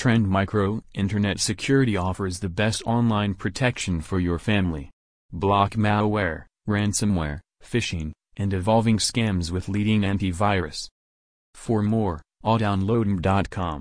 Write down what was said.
Trend Micro Internet Security offers the best online protection for your family. Block malware, ransomware, phishing, and evolving scams with leading antivirus. For more, adownloadm.com.